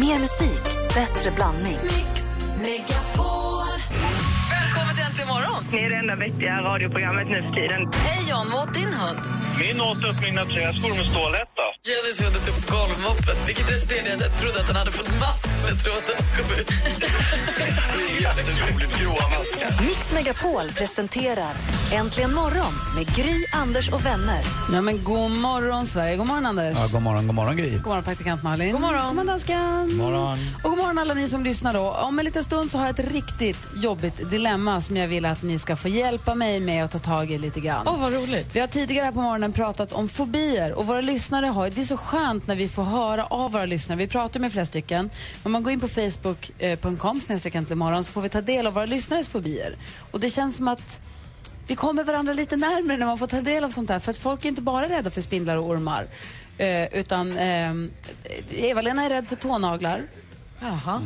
Mer musik, bättre blandning. Välkommen till Äntligen morgon! Ni är det enda vettiga radioprogrammet nu för tiden. Hej John, vad åt din hund? Min åt upp mina träskor med stålhätta. Jennys hund åt upp golvmoppen, vilket resulterade i att jag trodde att han hade fått mask när tråden kom ut. Jätteroligt gråa maskar. Mix Megapol presenterar Äntligen morgon med Gry, Anders och vänner. Ja, men god morgon, Sverige. God morgon, Anders. Ja, god morgon, god morgon Gry. God morgon, praktikant Malin. God morgon. God morgon, dansken. God morgon. Och god morgon, alla ni som lyssnar. Då. Om en liten stund så har jag ett riktigt jobbigt dilemma som jag vill att ni ska få hjälpa mig med att ta tag i lite grann. Åh, vad roligt. Vi har tidigare här på morgonen pratat om fobier och våra lyssnare har, det är så skönt när vi får höra av våra lyssnare. Vi pratar med flera stycken. Om man går in på facebook.com morgon så får vi ta del av våra lyssnares fobier. Och det känns som att vi kommer varandra lite närmare när man får ta del av sånt här. För att folk är inte bara rädda för spindlar och ormar. Eh, utan eh, Eva-Lena är rädd för tånaglar. Jaha.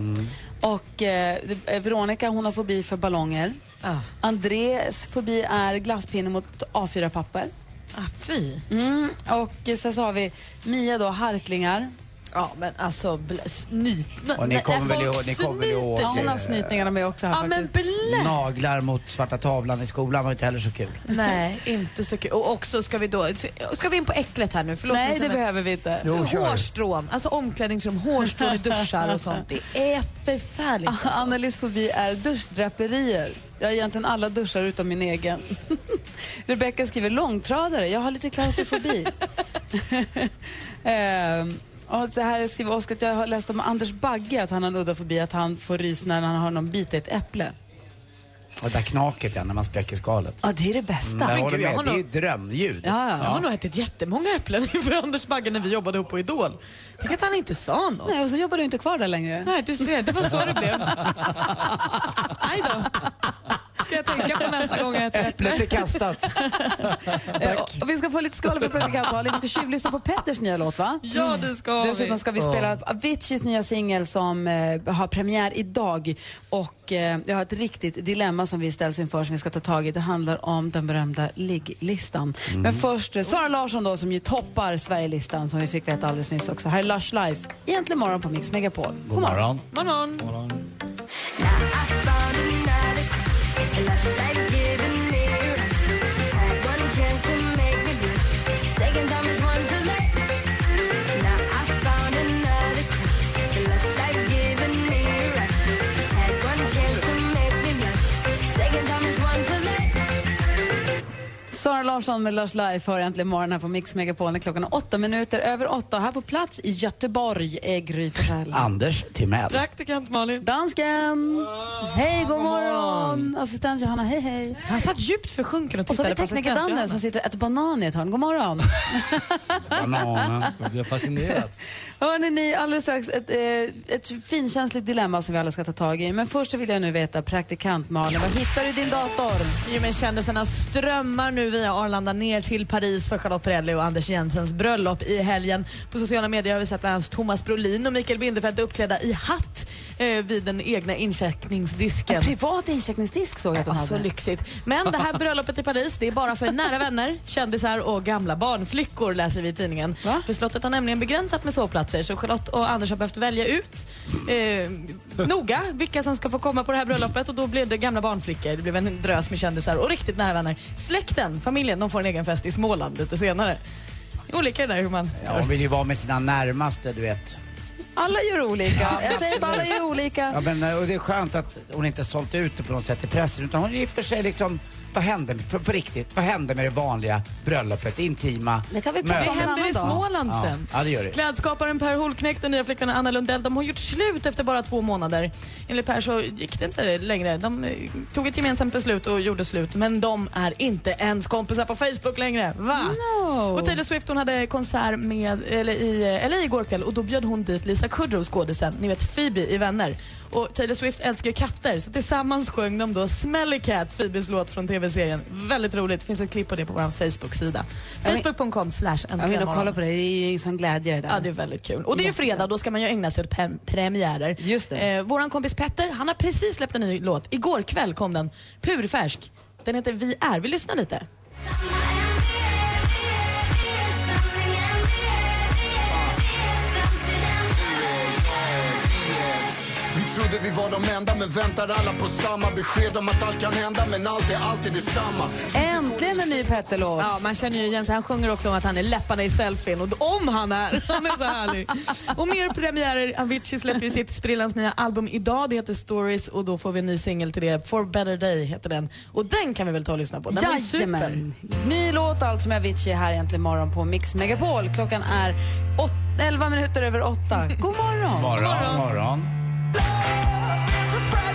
Och eh, Veronica hon har fobi för ballonger. Ah. Andres fobi är glasspinne mot A4-papper. Ah, fy. Mm. Och sen så har vi Mia då, harklingar. Ja, men alltså, bl- snyt... Och ni kommer väl ihåg- ni kommer väl ihåg- Ja, hon har snytningarna med också här Ja, men faktiskt. blä! Naglar mot svarta tavlan i skolan var inte heller så kul. Nej, inte så kul. Och också ska vi då, ska vi in på äcklet här nu? Förlåt Nej, det behöver vi inte. Jo, kör. Hårstrån, alltså omklädningsrum, hårstrån i duschar och sånt. Det är förfärligt. Alltså. Annelies fobi är duschdraperier. Jag har egentligen alla duschar utom min egen. Rebecka skriver långtradare. Jag har lite klaustrofobi. ehm, och så här skriver Oskar att jag har läst om Anders Bagge, att han har en udda fobi, att han får rys när han har någon bit i ett äpple. Och det där knaket ja, när man spräcker skalet. Ja, det är det bästa. Mm, gud, jag har det är nog- drömljud. Ja, ja. Jag har nog ätit jättemånga äpplen inför Anders Bagge när vi jobbade ihop på Idol. Tänk att han inte sa något. Nej, och så jobbar du inte kvar där längre. Nej, du ser, det var så det blev. Aj då. Ska jag tänka på nästa gång jag äter äpple. Äpplet är kastat. Och vi ska få lite skala för praktikant Malin. Vi ska tjuvlyssna på Petters nya låt, va? Ja, det ska Dessutom vi. ska vi spela Aviciis nya singel som eh, har premiär idag. Och eh, jag har ett riktigt dilemma som vi ställs inför som vi ska ta tag i. Det handlar om den berömda ligglistan. Men först eh, Sara Larsson då som ju toppar Sverigelistan som vi fick veta alldeles nyss också. Här är Lush Life, egentligen morgon på Mix Megapol. God morgon. Morgon. Flashlight Sara Larsson med Lush Life hör äntligen morgon här på Mix Megapol klockan är åtta minuter över åtta. Här på plats i Göteborg är Gry Forssell. Anders Timell. Praktikant Malin. Dansken! Hej, god morgon! Assistent Johanna, hej hej. Han satt djupt försjunken och Och så har tittade vi på tekniker assistent Danne som sitter och äter banan i ett hörn. God morgon! Bananen. Jag blir fascinerad. Hörrni, ni, alldeles strax ett, eh, ett finkänsligt dilemma som vi alla ska ta tag i. Men först så vill jag nu veta, praktikant Malin, vad hittar du i din dator? Jo, men kändisarna strömmar nu via Arlanda ner till Paris för Charlotte Perrelli och Anders Jensens bröllop i helgen. På sociala medier har vi sett bland annat Thomas Brolin och Mikael Bindefeld uppklädda i hatt eh, vid den egna incheckningsdisken. En privat incheckningsdisk såg jag att de Ja, så hade. lyxigt. Men det här bröllopet i Paris det är bara för nära vänner, kändisar och gamla barnflickor läser vi i tidningen. Va? För slottet har nämligen begränsat med sovplatser så Charlotte och Anders har behövt välja ut eh, noga vilka som ska få komma på det här bröllopet och då blev det gamla barnflickor, det blev en drös med kändisar och riktigt nära vänner. Släkten, familjen, de får en egen fest i Småland lite senare. Olika det där hur man Ja, hon vill ju vara med sina närmaste, du vet. Alla gör olika. Jag säger att alla gör olika. Ja, men, och det är skönt att hon inte sålt ut det på något sätt i pressen utan hon gifter sig liksom, vad hände, för, på riktigt, vad hände med det vanliga bröllopet, intima Det kan vi prata om Det händer i dag. Småland Ja, sen. ja, det gör det. Klädskaparen Per Holknekt och nya flickan Anna Lundell de har gjort slut efter bara två månader. Enligt Per så gick det inte längre. De eh, tog ett gemensamt beslut och gjorde slut. Men de är inte ens kompisar på Facebook längre. Va? No. Och Taylor Swift hon hade konsert med, eller i eh, LA igår kväll och då bjöd hon dit Lisa Kudrow, skådisen, ni vet Phoebe i Vänner. Och Taylor Swift älskar ju katter så tillsammans sjöng de då Smelly Cat, Phoebes låt från tv-serien. Väldigt roligt. Det finns ett klipp på det på vår Facebook-sida. Facebook.com slash Jag vill nog kolla på det. Det är ju en sån glädje det där. Ja, det är väldigt kul. Och det är ju fredag, då ska man ju ägna sig åt premiärer. Just det. Eh, våran kompis Petter, han har precis släppt en ny låt. Igår kväll kom den, purfärsk. Den heter Vi är. Vi lyssnar lite. Trodde vi var de enda men väntar alla på samma besked om att allt kan hända men allt är alltid detsamma. Äntligen en ny Petter-låt. Ja, man känner ju igen sig. Han sjunger också om att han är läpparna i selfien. Och om han är! Han är så härlig. Och mer premiärer. Avicii släpper ju sitt sprillans nya album idag. Det heter Stories och då får vi en ny singel till det. For better day heter den. Och den kan vi väl ta och lyssna på. Den var super. Ny låt alltså med Avicii här egentligen morgon på Mix Megapol. Klockan är åt, 11 minuter över 8. God morgon! Morgon, morgon. Love,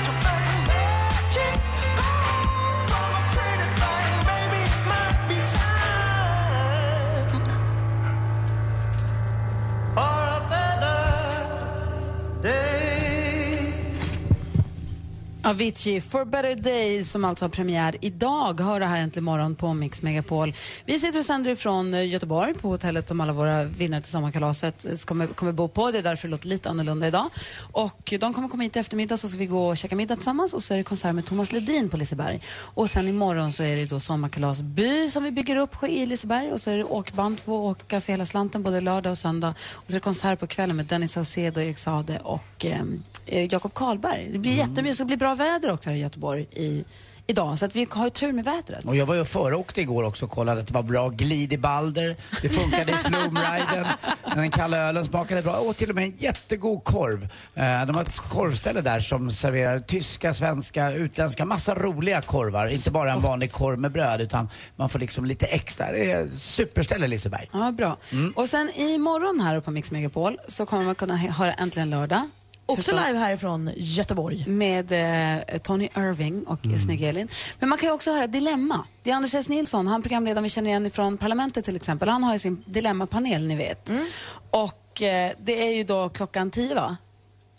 Avicii, For better days, som alltså har premiär idag. Hör det här äntligen morgon på Mix Megapol. Vi sitter och sänder ifrån eh, Göteborg på hotellet som alla våra vinnare till sommarkalaset eh, kommer, kommer bo på. Det är därför det låter lite annorlunda idag. Och de kommer komma hit i eftermiddag så ska vi gå och käka middag tillsammans och så är det konsert med Thomas Ledin på Liseberg. Och sen imorgon så är det då sommarkalasby som vi bygger upp i Liseberg och så är det åkband få åka för hela slanten både lördag och söndag. Och så är det konsert på kvällen med Dennis Saucedo, Erik Sade och eh, Jakob Karlberg. Det blir mm. jättemysigt. Det blir bra väder också här i Göteborg i, idag. Så att vi har ju tur med vädret. Och jag var ju föråkte igår också och kollade att det var bra glid i Balder. Det funkade i Flumriden. Den kalla ölen smakade bra. Och till och med en jättegod korv. Eh, de har ett korvställe där som serverar tyska, svenska, utländska, massa roliga korvar. Inte bara en vanlig korv med bröd utan man får liksom lite extra. Det är superställe Liseberg. Ja, bra. Mm. Och sen imorgon här på Mix Megapol så kommer man kunna höra Äntligen lördag Också förstås. live härifrån Göteborg. Med eh, Tony Irving och mm. Snygg Elin. Men man kan ju också höra Dilemma. Det är Anders S. Nilsson, han programledaren vi känner igen från Parlamentet till exempel. Han har ju sin Dilemmapanel, ni vet. Mm. Och eh, det är ju då klockan tio, va?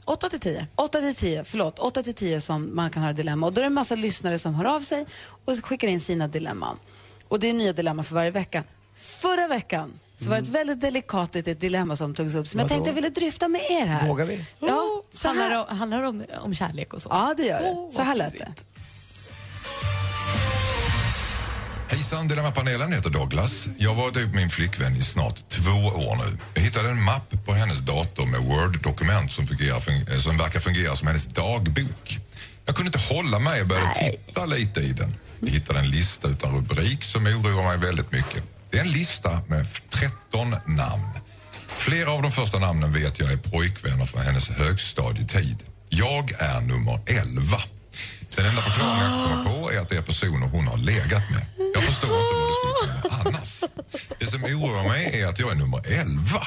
8 till 10. 8 till 10, förlåt. 8 till 10 som man kan höra dilemma. Och då är det en massa lyssnare som hör av sig och skickar in sina dilemman. Och det är nya dilemma för varje vecka. Förra veckan så var det ett väldigt delikat litet dilemma som togs upp som jag tänkte jag ville dryfta med er här. Vågar vi? Ja, så handlar det om, handlar det om, om kärlek och så? Ja, det gör det. Så här lät det. Hejsan, Dilemmapanelen heter Douglas. Jag har varit ihop med min flickvän i snart två år nu. Jag hittade en mapp på hennes dator med Word-dokument som, fungerar, som verkar fungera som hennes dagbok. Jag kunde inte hålla mig och började titta lite i den. Jag hittade en lista utan rubrik som oroar mig väldigt mycket. Det är en lista med 13 namn. Flera av de första namnen vet jag är pojkvänner från hennes högstadietid. Jag är nummer 11. Den enda förklaringen jag kommer på är att det är personer hon har legat med. Jag förstår inte vad det skulle kunna vara annars. Det som oroar mig är att jag är nummer 11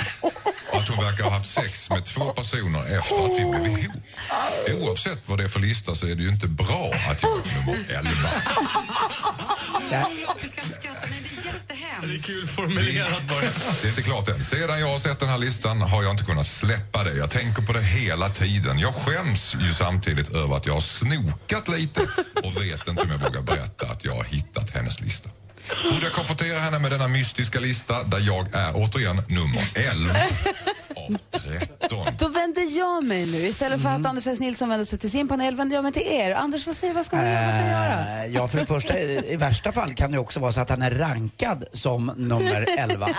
och att hon verkar ha haft sex med två personer efter att vi blev ihop. Oavsett vad det är för lista så är det ju inte bra att jag är nummer 11. Ja. Jättehemskt. Det är kul formulerat bara. Det är inte klart än. Sedan jag har sett den här listan har jag inte kunnat släppa det. Jag tänker på det hela tiden. Jag skäms ju samtidigt över att jag har snokat lite och vet inte om jag vågar berätta att jag har hittat hennes lista. Borde jag konfrontera henne med denna mystiska lista där jag är återigen nummer 11 av 13. Då vänder jag mig nu. Istället för att Anders S. Nilsson vänder sig till sin panel vänder jag mig till er. Anders, vad säger vad ska, man, vad ska jag göra? Eh, Ja, för det första, i, i värsta fall kan det också vara så att han är rankad som nummer 11.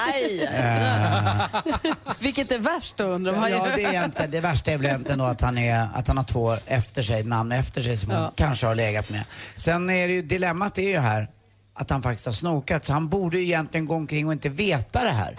Vilket är värst då undrar man ju. Ja, det, är inte, det värsta är väl egentligen då att han, är, att han har två efter sig, namn efter sig som hon kanske har legat med. Sen är det ju, dilemmat är ju här att han faktiskt har snokat så han borde ju egentligen gå omkring och inte veta det här.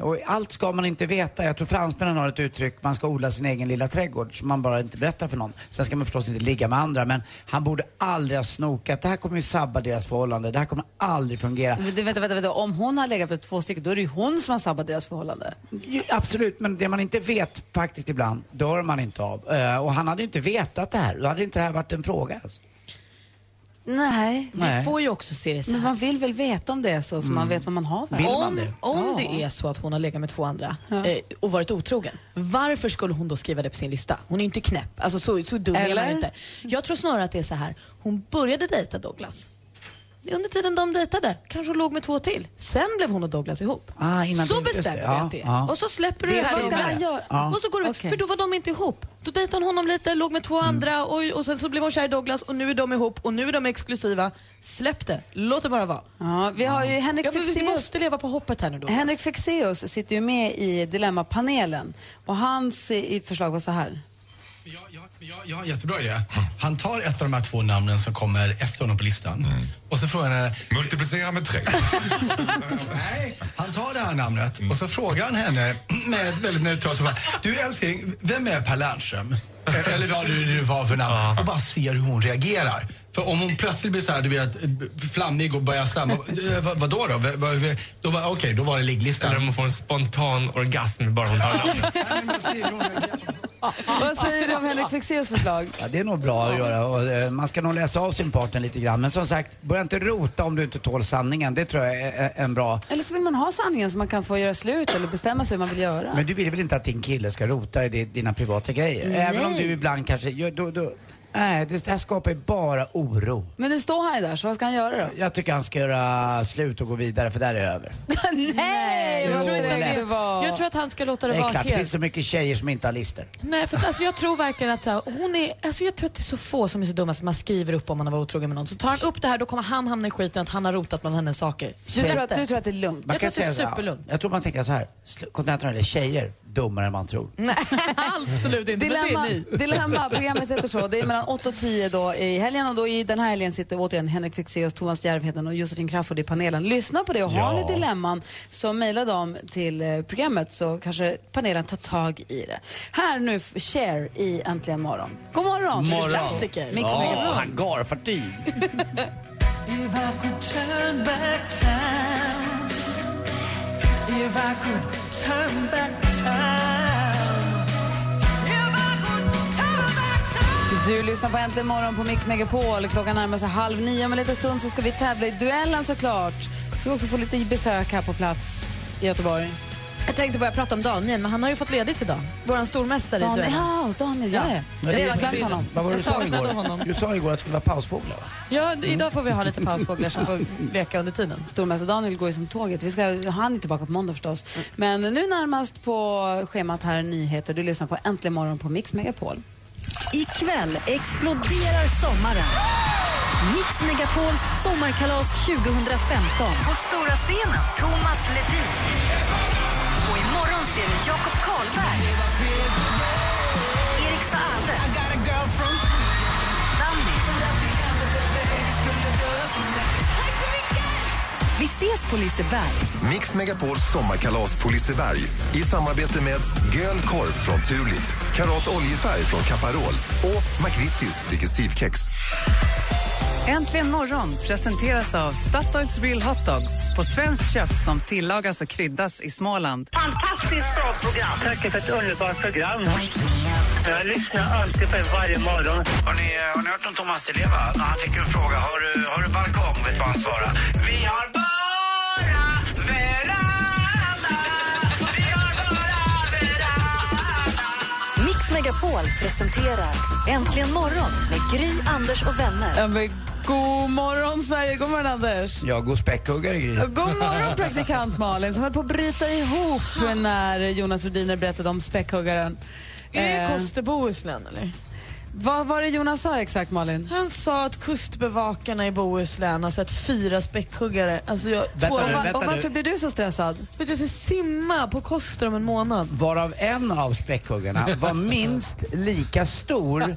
Och allt ska man inte veta. Jag tror fransmännen har ett uttryck, man ska odla sin egen lilla trädgård som man bara inte berättar för någon. Sen ska man förstås inte ligga med andra men han borde aldrig ha snokat. Det här kommer ju sabba deras förhållande. Det här kommer aldrig fungera. Du, vänta, vänta, vänta. Om hon har legat med två stycken då är det ju hon som har sabbat deras förhållande. Jo, absolut, men det man inte vet faktiskt ibland dör man inte av. Eh, och han hade ju inte vetat det här. Då hade inte det här varit en fråga alltså. Nej. Nej. Vi får ju också se det så Men här. man vill väl veta om det är så, så man vet vad man har. Vill man Om, det? om Ja. det är så att hon har legat med två andra eh, och varit otrogen, varför skulle hon då skriva det på sin lista? Hon är inte knäpp. Alltså så, så dum är man inte. Jag tror snarare att det är så här. hon började dejta Douglas. Under tiden de dejtade kanske hon låg med två till. Sen blev hon och Douglas ihop. Ah, innan så bestämmer det. vi Ja, att det är. ja. Och så släpper du Det det, här han göra? Ja. Och så går du, Okej. För då var de inte ihop. Då dejtade hon honom lite, låg med två Mm. andra och, och sen så blev hon kär i Douglas och nu är de ihop och nu är de exklusiva. Släpp det, låt det bara vara. Ja, vi har ju Henrik Ja, men vi Fexeus. måste leva på hoppet här nu då. Henrik Fexeus sitter ju med i Dilemmapanelen och hans förslag var så här. Jag har en jättebra idé. Han tar ett av de här två namnen som kommer efter honom på listan och så frågar han henne... Multiplicera med tre. Nej, han tar det här namnet och så frågar han henne med ett väldigt neutralt. Du älskling, vem är Per Lernström? Eh, Eller vad det nu var för namn. Och bara ser hur hon reagerar. För om hon plötsligt blir så här, du vet, flammig och börjar stamma. eh, vad, vadå då? V- då Okej, då var det ligglistan. Eller om hon får en spontan orgasm bara hon hör namnet. Vad säger du om Henrik Fexeus förslag? Ja, det är nog bra att göra och eh, man ska nog läsa av sin partner lite grann. Men som sagt, börja inte rota om du inte tål sanningen. Det tror jag är är en bra... Eller så vill man ha sanningen så man kan få göra slut eller bestämma sig hur man vill göra. Men du vill väl inte att din kille ska rota i di- dina privata grejer? Även om du ibland kanske... gör- Då, då, nej, det här skapar ju bara oro. Men nu står han ju där, så vad ska han göra då? Jag tycker han ska göra slut och gå vidare för där är det över. Nej, Jo, vad ska det lätt. inte vara? Jag tror att han ska låta det, Det är vara klart, det helt... finns så mycket tjejer som inte har lister. Nej, för att, alltså, jag tror verkligen att så här, hon är, alltså, jag tror att det är så få som är så dumma som man skriver upp om man har varit otrogen med någon. Så tar han upp det här då kommer han hamna i skiten att han har rotat bland hennes saker. Du tror, att, du tror att det är lugnt? Man Jag tror att det är säga så här, superlugnt. Jag tror man tänker så här, sl- kontentan är det, tjejer, dummare än man tror. Nej, absolut inte. Dilemma, Men det är ni. dilemma, programmet heter så. Det är mellan 8 och 10 då i helgen och då i den här helgen sitter återigen Henrik Fexeus, Thomas Järvheden och Josefin Crafoord i panelen. Lyssna på det och har Ja. ni dilemman så mejla dem till eh, programmet så kanske panelen tar tag i det. Här nu Cher i Äntligen morgon. God morgon! Morgon. Klassiker. Mix Ja, Megapol. hangarfartyg. If I could turn back time, if I could turn back. Du lyssnar på Äntligen morgon på Mix Megapol. Klockan närmar sig halv nio. Om en liten stund så ska vi tävla i duellen såklart. Ska vi också få lite besök här på plats i Göteborg. Jag tänkte börja prata om Daniel, men han har ju fått ledigt idag. Vår stormästare i duellen. ja, Daniel, ja. ja. Jag har redan glömt honom. Vad var det du sa igår? honom. Du sa igår att det skulle vara pausfåglar va? Ja, idag får vi ha lite pausfåglar som får leka under tiden. Stormästare Daniel går ju som tåget. Vi ska, han är tillbaka på måndag förstås. Men nu närmast på schemat här nyheter. Du lyssnar på Äntligen morgon på Mix Megapol. Ikväll exploderar sommaren. Mix Megapols sommarkalas 2015. På stora scenen, Thomas Ledin. Jakob Karlberg. Erik Saade. Danny. Vi ses på Liseberg. Mix Megapols sommarkalas på Liseberg i samarbete med Göl Korv från Tulip, Karat Oljefärg från Caparol och McVittys Digestivkex. Äntligen morgon presenteras av Statoils Real Hot Dogs på svenskt kött som tillagas och kryddas i Småland. Fantastiskt bra program. Tack för ett underbart program. Jag lyssnar alltid på er varje morgon. Har ni, har ni hört om Thomas Di Leva? När han fick en fråga, har du, har du balkong? Vet du vad han svarade? Vi har bara veranda. Vi har bara veranda. Mix Megapol presenterar Äntligen morgon med Gry, Anders och vänner. Ja, men god morgon, Sverige. God morgon, Anders. Ja, god späckhuggare Gry. God morgon, praktikant Malin som höll på att bryta ihop när Jonas Rhodiner berättade om späckhuggaren. Är det Eh, Koster Bohuslän eller? Vad var det Jonas sa exakt, Malin? Han sa att kustbevakarna i Bohuslän har sett fyra späckhuggare. Alltså jag Vänta tror- nu, och, vänta och varför nu. blir du så stressad? För att jag ska simma på Koster om en månad. Varav en av späckhuggarna var minst lika stor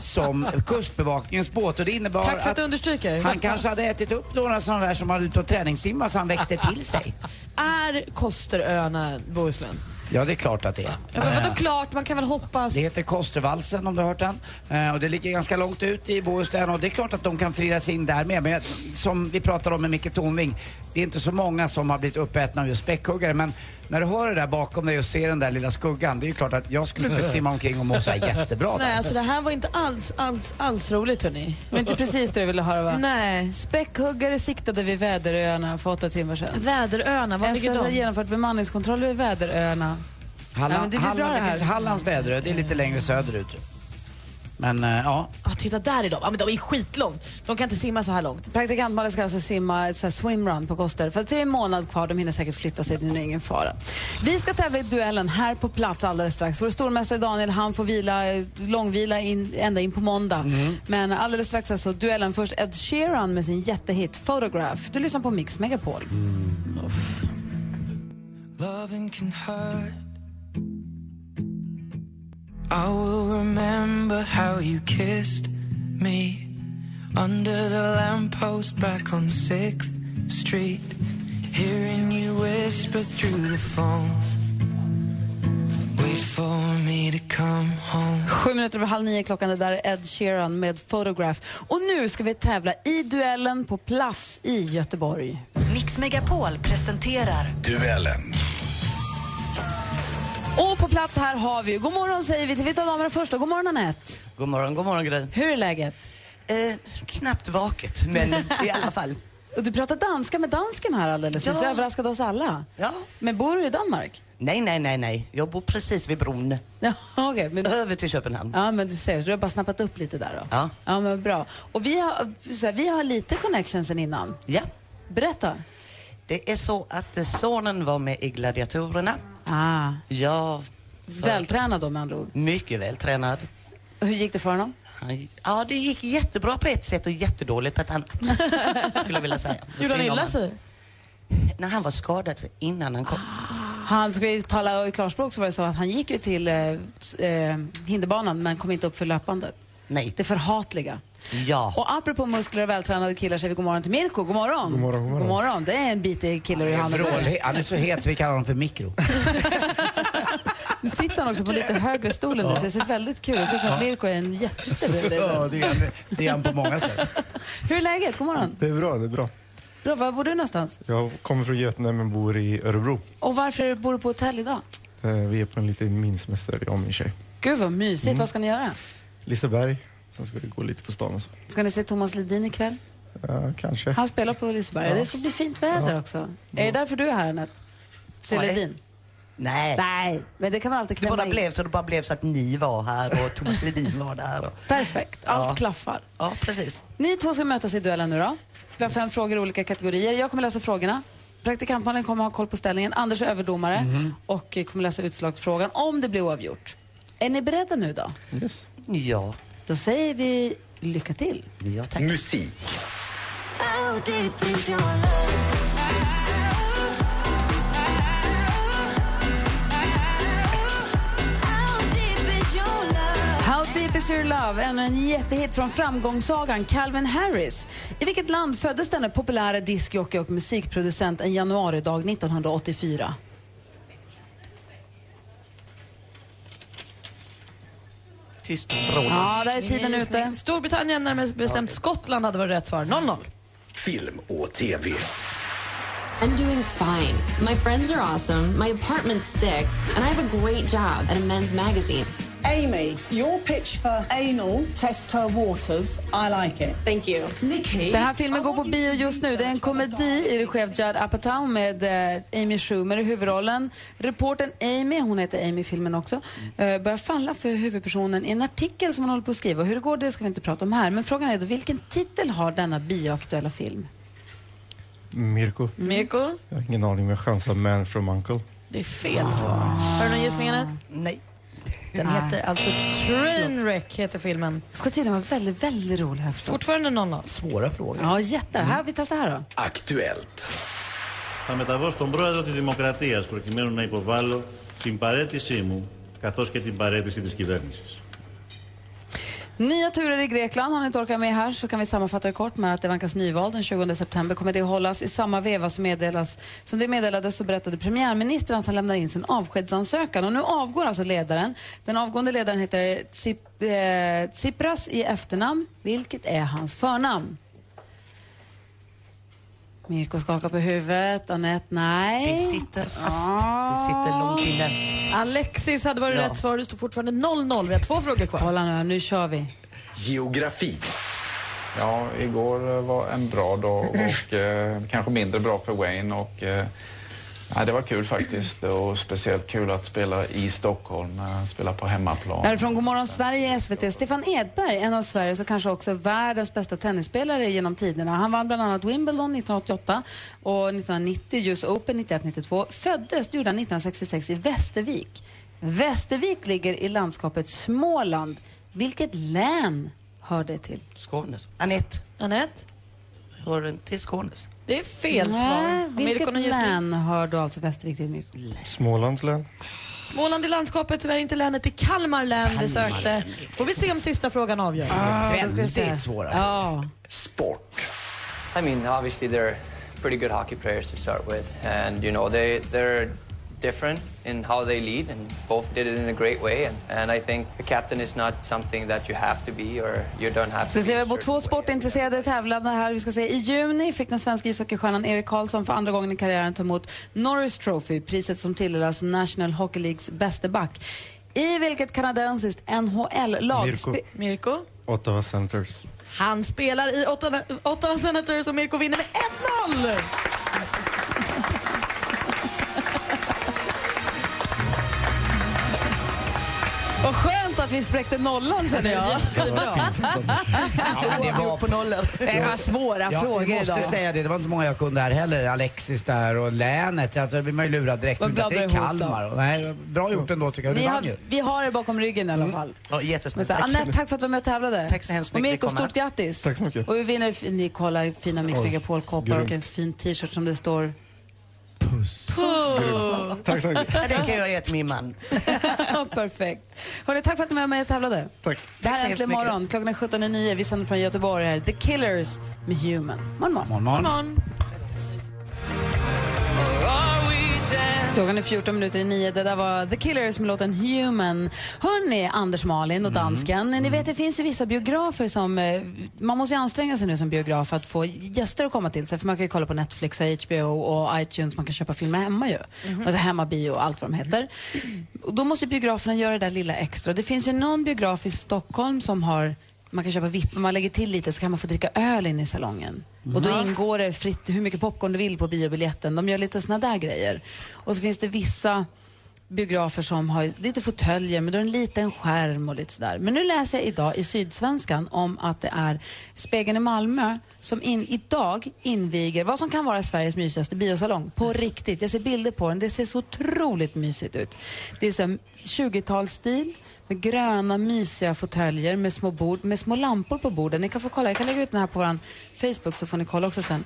som Kustbevakningens båt. Och det innebar Tack för att du understryker. han kanske hade ätit upp några sådana där som hade ute och träningssimma så han växte till sig. Är Kosteröarna Bohuslän? Ja, det är klart att det är. Ja, men vadå klart? Man kan väl hoppas. Det heter Kostervalsen om du har hört den. Eh, och det ligger ganska långt ut i Bohuslän och det är klart att de kan frias in där med. Men jag- som vi pratade om med Micke Tornving, det är inte så många som har blivit uppätna av just späckhuggare. Men när du hör det där bakom dig och ser den där lilla skuggan, det är ju klart att jag skulle inte simma omkring och må så här jättebra Nej, där. alltså det här var inte alls, alls, alls roligt hörni. Det var inte precis det du ville höra va? Nej. Späckhuggare siktade vid Väderöarna för åtta timmar sedan. Väderöarna, var Efter ligger att ha de? genomfört bemanningskontroller vid Väderöarna. Halland, Ja, men det blir bra Halland, det det här. finns Hallands väderö, det är lite längre söderut. Men eh, ja, Ja, titta där är de. Ja, men de är skitlångt. De kan inte simma så här långt. Praktikant Malin ska alltså simma så här swimrun på Koster. För det är en månad kvar, de hinner säkert flytta sig, det är ingen fara. Vi ska tävla i duellen här på plats alldeles strax. Vår stormästare Daniel, han får vila, eh, långvila in, ända in på måndag. Men alldeles strax alltså duellen. Först Ed Sheeran med sin jättehit Photograph. Du lyssnar på Mix Megapol. Loving can hurt. I will remember how you kissed me under the lamppost back on 6th Street. Hearing you whisper through the phone. Wait for me to come home. Sju minuter över halv nio klockan, det där är Ed Sheeran med Photograph. Och nu ska vi tävla i duellen på plats i Göteborg. Mix Megapol presenterar Duellen. Och på plats här har vi, god morgon säger vi till vi tar damerna först. då. God morgon Anette. God morgon, god morgon Gry. Hur är läget? Eh, knappt vaket, men i alla fall. Och du pratar danska med dansken här alldeles nyss, Ja. överraskade oss alla. Ja. Men bor du i Danmark? Nej, nej, nej, nej. Jag bor precis vid bron. Ja, okay, men... Över till Köpenhamn. Ja, men du ser, du har bara snappat upp lite där då. Ja. Ja, men bra. Och vi har, här, vi har lite connections sen innan. Ja. Berätta. Det är så att eh, sonen var med i Gladiatorerna. Ah. Jag... Vältränad då med andra ord. Mycket vältränad. Hur gick det för honom? Ja, det gick jättebra på ett sätt och jättedåligt på ett annat. skulle jag vilja säga. Gjorde han illa sig? När han var skadad innan han kom. Han vi tala i klarspråk så var det så att han gick ju till eh, eh, hinderbanan men kom inte upp för löpandet. Nej. Det förhatliga. Ja. Och apropå muskler och vältränade killar säger vi god morgon till Mirko. God morgon. God morgon, god morgon. Det är en bitig kille i handen. Han är så het så vi kallar honom för mikro. Nu sitter han också på lite högre stol än du, så det ser väldigt kul ut. Det ser ut som att Mirko är en jätte Ja, det är han, det är han på många sätt. Hur är läget? God morgon. Det är bra, det är bra. Bra, var bor du någonstans? Jag kommer från Götene men bor i Örebro. Och varför bor du på hotell idag? Eh, Vi är på en liten minsemester, jag och min tjej. Gud vad mysigt. Mm. Vad ska ni göra? Liseberg. Sen ska vi gå lite på stan och så. Ska ni se Thomas Ledin ikväll? Ja, kanske. Han spelar på Liseberg. Ja. Det ska bli fint väder Ja. också. Är det därför du är här, Anette? Se Nej. Ledin? Nej. Nej, men det kan man alltid Det klämma bara in. blev så det bara blev så att ni var här och Thomas Ledin var där. Och... Perfekt. Allt Ja. klaffar. Ja, precis. Ni två ska mötas i duellen nu då. Vi har fem frågor i olika kategorier. Jag kommer läsa frågorna. Praktikantmannen kommer ha koll på ställningen. Anders är överdomare Mhm. och kommer läsa utslagsfrågan om det blir oavgjort. Är ni beredda nu då? Yes. Ja. Då säger vi lycka till. Ja, tack. Musik. How deep is your love? Ännu en jättehit från framgångssagan Calvin Harris. I vilket land föddes denne populära diskjockey och musikproducent en januaridag 1984? Tyst Ja, där är tiden ute. Storbritannien, närmare bestämt Skottland, hade varit rätt svar. 0-0. Film och TV. I'm doing fine. My friends are awesome. My apartment's sick. And I have a great job at a men's magazine. Amy, your pitch for anal test her waters. I like it. Thank you. Nikki. Den här filmen går på bio just nu. Det är en komedi i regi av Judd Apatow med eh, Amy Schumer i huvudrollen. Reportern Amy, hon heter Amy i filmen också, eh, börjar falla för huvudpersonen i en artikel som hon håller på att skriva. Hur det går det ska vi inte prata om här. Men frågan är då, vilken titel har denna bioaktuella film? Mirko. Mirko? Jag har ingen aning men jag chansar Man from Uncle. Det är fel svar. Har du någon gissning, Anette? Nej. Den heter alltså Trainwreck, heter filmen. Ska tydligen vara väldigt, väldigt rolig här förstås. Fortfarande 0-0. Svåra frågor. Ja, jätte. Här, vi testar här då. Aktuellt. Θα μεταβώ στον πρόεδρο της Δημοκρατίας προκειμένου να υποβάλω την παρέτησή μου καθώς και την παρέτηση της κυβέρνησης. Nya turer i Grekland. Har ni inte orkat med här så kan vi sammanfatta det kort med att det vankas nyval den 20 september. Kommer det hållas i samma veva som, meddelas, som det meddelades så berättade premiärministern att han lämnar in sin avskedsansökan. Och nu avgår alltså ledaren. Den avgående ledaren heter Tsip, eh, Tsipras i efternamn. Vilket är hans förnamn? Mirko skakar på huvudet. Anette, nej. Det sitter fast. Det sitter långt inne. Alexis hade varit Ja. rätt svar. Det står fortfarande 0-0. Vi har två frågor kvar. Kolla nu, nu kör vi. Geografi. Ja, igår eh, var en bra dag och eh, kanske mindre bra för Wayne. Och, eh, nej, det var kul faktiskt och speciellt kul att spela i Stockholm, eh, spela på hemmaplan. Därifrån Godmorgon Sverige, SVT. Stefan Edberg, en av Sveriges och kanske också världens bästa tennisspelare genom tiderna. Han vann bland annat Wimbledon 1988 och 1990 US Open 91-92. Föddes, gjorde han 1966 i Västervik. Västervik ligger i landskapet Småland. Vilket län hör det till? Skånes. Anette. Anette? Hör den till Skånes? Det är fel svar. Har vilket län hör då alltså Västervik till? Mirko? Smålands län. Småland i landskapet, tyvärr inte länet i Kalmar län vi sökte. Får vi se om sista frågan avgör. Väldigt svåra. Ja. Sport. I mean, obviously they're pretty good hockey players to start with, and you know they they're different in how they lead, and both did it in a great way. And, and I think a captain is not something that you have to be or you don't have to. Så be ser vi på två sportintresserade tävlande här. Vi ska se, I juni fick den svenska ishockeystjärnan Erik Karlsson för andra gången i karriären ta emot Norris Trophy, priset som tilldelas National Hockey Leagues bäste back. I vilket kanadensiskt NHL-lag... Mirko. Mirko? Ottawa Senators. Han spelar i Ottawa, Ottawa Senators och Mirko vinner med 1-0! Skönt att vi spräckte nollan känner jag. Oavgjort på nollor. Det var svåra Ja, frågor jag måste idag. säga det, det var inte många jag kunde här heller. Alexis där och länet. Alltså, då blir man ju lurad direkt. Det är Kalmar. Och, nej, bra gjort ändå tycker jag. Ni har, vi har er bakom ryggen i alla fall. Ja, jättesnällt. Tack. Anette, tack för att du var med och tävlade. Tack så hemskt Och mycket. Mirko, Vi kommer. stort grattis. Tack så mycket. Och vi vinner, ni kollar fina Mix Megapol-koppar och en fin t-shirt som det står Tack så mycket. Ja, den kan jag ge till min man. Perfekt. Hörrni, tack för att ni var med och tävlade. Tack. Det här är Äntligen morgon. Klockan är 17.09. Vi sänder från Göteborg här. The Killers med Human. Morgon, morgon. Morgon, morgon. Klockan är 14 minuter i nio. Det där var The Killers med låten Human. Hörni, Anders Malin och dansken. Ni vet, det finns ju vissa biografer som... eh, Man måste ju anstränga sig nu som biograf att få gäster att komma till sig. För man kan ju kolla på Netflix, och HBO och iTunes. Man kan köpa filmer hemma ju. Alltså hemmabio och allt vad de heter. Och då måste biograferna göra det där lilla extra. Det finns ju någon biograf i Stockholm som har... Man kan köpa vipp, om man lägger till lite så kan man få dricka öl inne i salongen. Och då ingår det fritt hur mycket popcorn du vill på biobiljetten. De gör lite såna där grejer. Och så finns det vissa biografer som har lite fåtöljer men då är det en liten skärm och lite sådär. Men nu läser jag idag i Sydsvenskan om att det är Spegeln i Malmö som in, idag inviger vad som kan vara Sveriges mysigaste biosalong. På riktigt. Jag ser bilder på den. Det ser så otroligt mysigt ut. Det är så här 20-talsstil med gröna mysiga fåtöljer med små bord, med små lampor på borden. Ni kan få kolla, jag kan lägga ut den här på vår Facebook så får ni kolla också sen.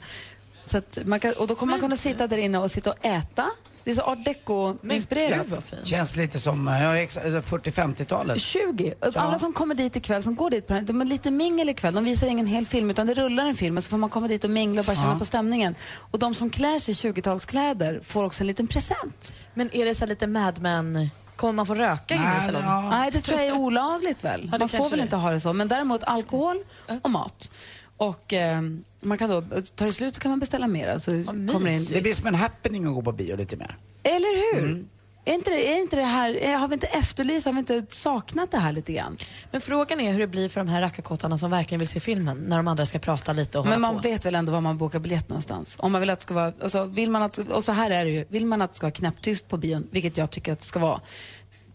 Så att man kan, och då kommer man kunna sitta där inne och sitta och äta. Det är så art deco-inspirerat. Känns lite som ja, ex- 40-50-talet. 20. Alla som kommer dit ikväll, som går dit, de har lite mingel ikväll. De visar ingen hel film utan det rullar en film och så får man komma dit och mingla och bara känna Ja. på stämningen. Och de som klär sig i 20-talskläder får också en liten present. Men är det så här lite Mad Men... Kommer man få röka i Nej, salongen? ja. Nej, det tror jag är olagligt väl. Ja, man får väl det. inte ha det så. Men däremot alkohol och mat. Och eh, man kan då, tar det slut så kan man beställa mer. Så kommer det, in. Det blir som en happening att gå på bio lite mer. Eller hur? Mm. Är inte det, är inte det här, är- har vi inte efterlyst, har vi inte saknat det här lite grann? Men frågan är hur det blir för de här rackarkottarna som verkligen vill se filmen när de andra ska prata lite och Men man på. vet väl ändå var man bokar biljett någonstans? Om man vill att det ska vara, alltså, vill man att, och så här är det ju, vill man att det ska vara knäpptyst på bion, vilket jag tycker att det ska vara,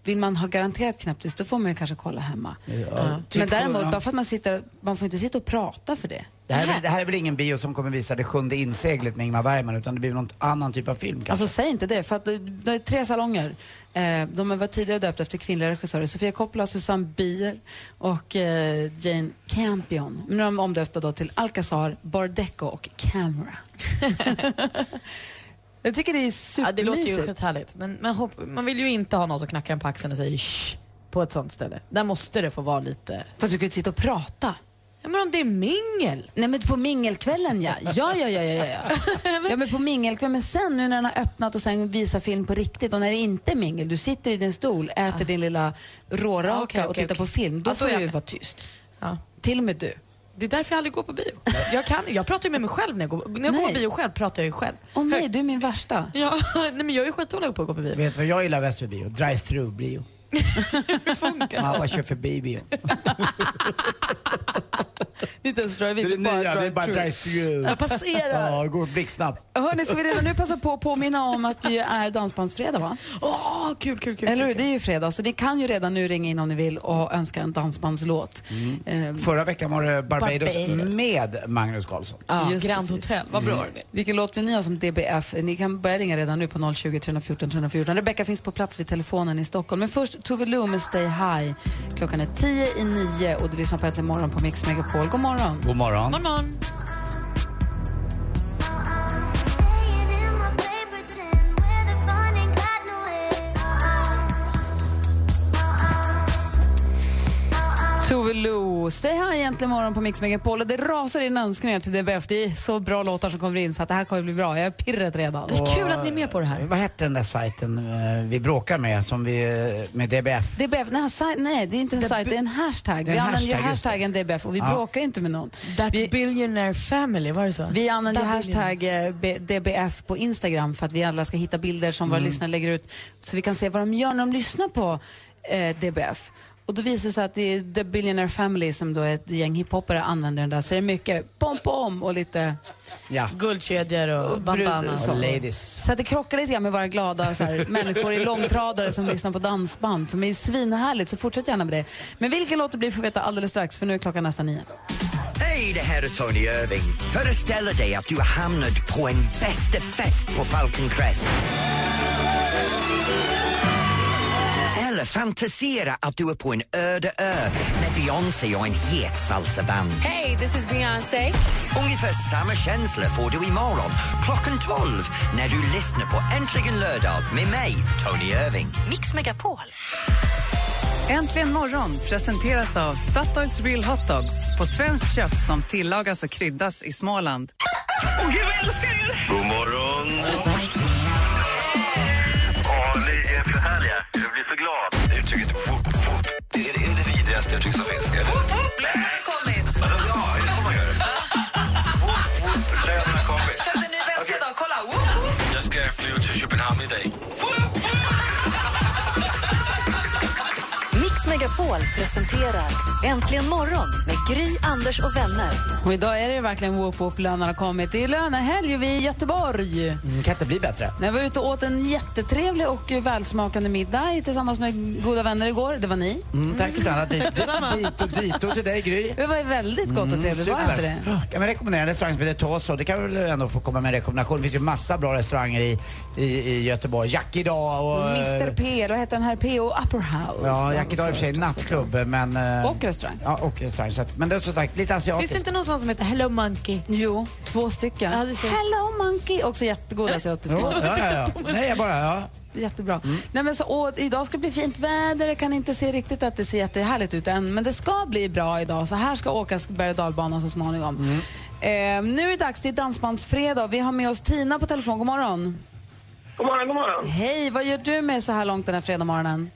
vill man ha garanterat knäpptyst, då får man ju kanske kolla hemma. Ja. Typ Men däremot, bara för att man sitter, man får inte sitta och prata för det. Det här, är det här är väl ingen bio som kommer visa det sjunde inseglet med Ingmar Bergman utan det blir någon annan typ av film kanske. Alltså säg inte det, för att det, det är tre salonger. Eh, de var tidigare döpta efter kvinnliga regissörer. Sofia Coppola, Susanne Bier och eh, Jane Campion. Men nu är de omdöpta då till Alcazar, Bardeco och Camera. Jag tycker det är Ja, supermysigt. det låter ju skithärligt. Men, men hopp, man vill ju inte ha någon som knackar en på axeln och säger shh på ett sånt ställe. Där måste det få vara lite... Fast du kan ju sitta och prata. Ja, men om det är mingel? Nej men på mingelkvällen ja. Ja, ja, ja, ja, ja. ja men på mingelkvällen. Men sen nu när den har öppnat och sen visar film på riktigt och när det inte är mingel, du sitter i din stol, äter din lilla råraka Ah, okej, och okej, tittar på okej. film. Då Ja, då får du ju vara tyst. Ja. Till och med du. Det är därför jag aldrig går på bio. Jag, kan, jag pratar ju med mig själv när jag går, när jag går på bio själv. pratar jag ju själv. Åh nej, du är min värsta. Ja, nej, men jag är skitdålig på att gå på bio. Vet du vad jag gillar bäst för bio? Drive-through bio. Ja, man kör förbi bio. Inte ens drive Det är det nya, det är bara drive-through. Jag passerar. Ja, det går blixtsnabbt. Hörni, ska vi redan nu passa på att påminna om att det är dansbandsfredag va? Åh, kul, kul, kul. Eller hur? Det är ju fredag, så ni kan ju redan nu ringa in om ni vill och önska en dansbandslåt. Ehm, Förra veckan var det Barbados, Barbados. med Magnus Carlsson. Ja, Just Grand precis. Hotel, vad bra hörni. Vilken låt vill ni ha som DBF? Ni kan börja ringa redan nu på 020 314 314. Rebecka finns på plats vid telefonen i Stockholm. Men först Tove Lo med Stay High. Klockan är tio i nio och du lyssnar på Äntligen morgon på Mix Megapol. God morgon. God morgon. God morgon. Tove Lo, Stay High egentligen morgon på Mix Megapol och det rasar in önskningar till DBF. Det är så bra låtar som kommer in så att det här kommer bli bra. Jag är pirret redan. Det är kul att ni är med på det här. Vad hette den där sajten eh, vi bråkar med, som vi, eh, med DBF? DBF, nej, saj- nej, det är inte en sajt, det är en hashtag. Är Vi en använder ju hashtag, just det. hashtaggen DBF och vi Ja. bråkar inte med någon. That vi, billionaire family, var det så? Vi använder ju hashtag eh, DBF på Instagram för att vi alla ska hitta bilder som våra Mm. lyssnare lägger ut så vi kan se vad de gör när de lyssnar på eh, DBF. Och då visar det sig att det är The Billionaire Family som då är ett gäng hiphoppare använder den där. Så det är mycket pom-pom och lite Ja. Guldkedjor och brud- bandanas. så. Och ladies. Så att det krockar lite grann med våra glada så här, människor i långtradare som lyssnar på dansband som är svinhärligt. Så fortsätt gärna med det. Men vilken låt det blir får vi veta alldeles strax för nu är klockan nästan nio. Hej, det här är Tony Irving. Föreställ dig att du har hamnat på en bästa fest på Falcon Crest. Eller fantisera att du är på en öde ö med Beyoncé och en het salsaband. Hey, this is Beyonce. Ungefär samma känsla får du imorgon klockan 12 när du lyssnar på Äntligen lördag med mig, Tony Irving. Mix Megapol. Äntligen morgon presenteras av Statoils Real Hot Dogs på svenskt kött som tillagas och kryddas i Småland. God morgon! Megapol presenterar Äntligen morgon med Gry, Anders och vänner. Och idag är det ju verkligen whoop whoop, lönen har kommit. Det är lönehelg och vi är i Göteborg. Mm, kan inte bli bättre. Jag var ute och åt en jättetrevlig och välsmakande middag tillsammans med goda vänner igår. Det var ni. Mm, tack snälla. Dit, Detsamma. dit och dit och till dig Gry. Det var väldigt gott och trevligt, var inte det? Kan vi rekommendera en restaurang som heter Toso? Det kan vi väl ändå få komma med en rekommendation. Det finns ju massa bra restauranger i, i, i Göteborg. Jack idag och... Mr P, då heter den här P och Upper House. Ja, Jack idag är i och för sig nattklubb men... eh, Och restaurang. Ja, och restaurang. Så att, men det är som sagt lite Finns asiatiskt. det inte någon sån som heter Hello Monkey? Jo, två stycken. Ja. Hello Monkey, också jättegoda asiatiska Jo, mat. ja, ja, ja. Nej, jag bara... Ja. Jättebra. Nej, men så, och idag ska det bli fint väder. Jag kan inte se riktigt att det ser jättehärligt ut än. Men det ska bli bra idag. Så här ska åkas berg och dalbanan så småningom. Eh, nu är det dags till Dansbandsfredag. Vi har med oss Tina på telefon. God morgon. God morgon, god morgon. Hej, vad gör du med så här långt den här fredagmorgonen?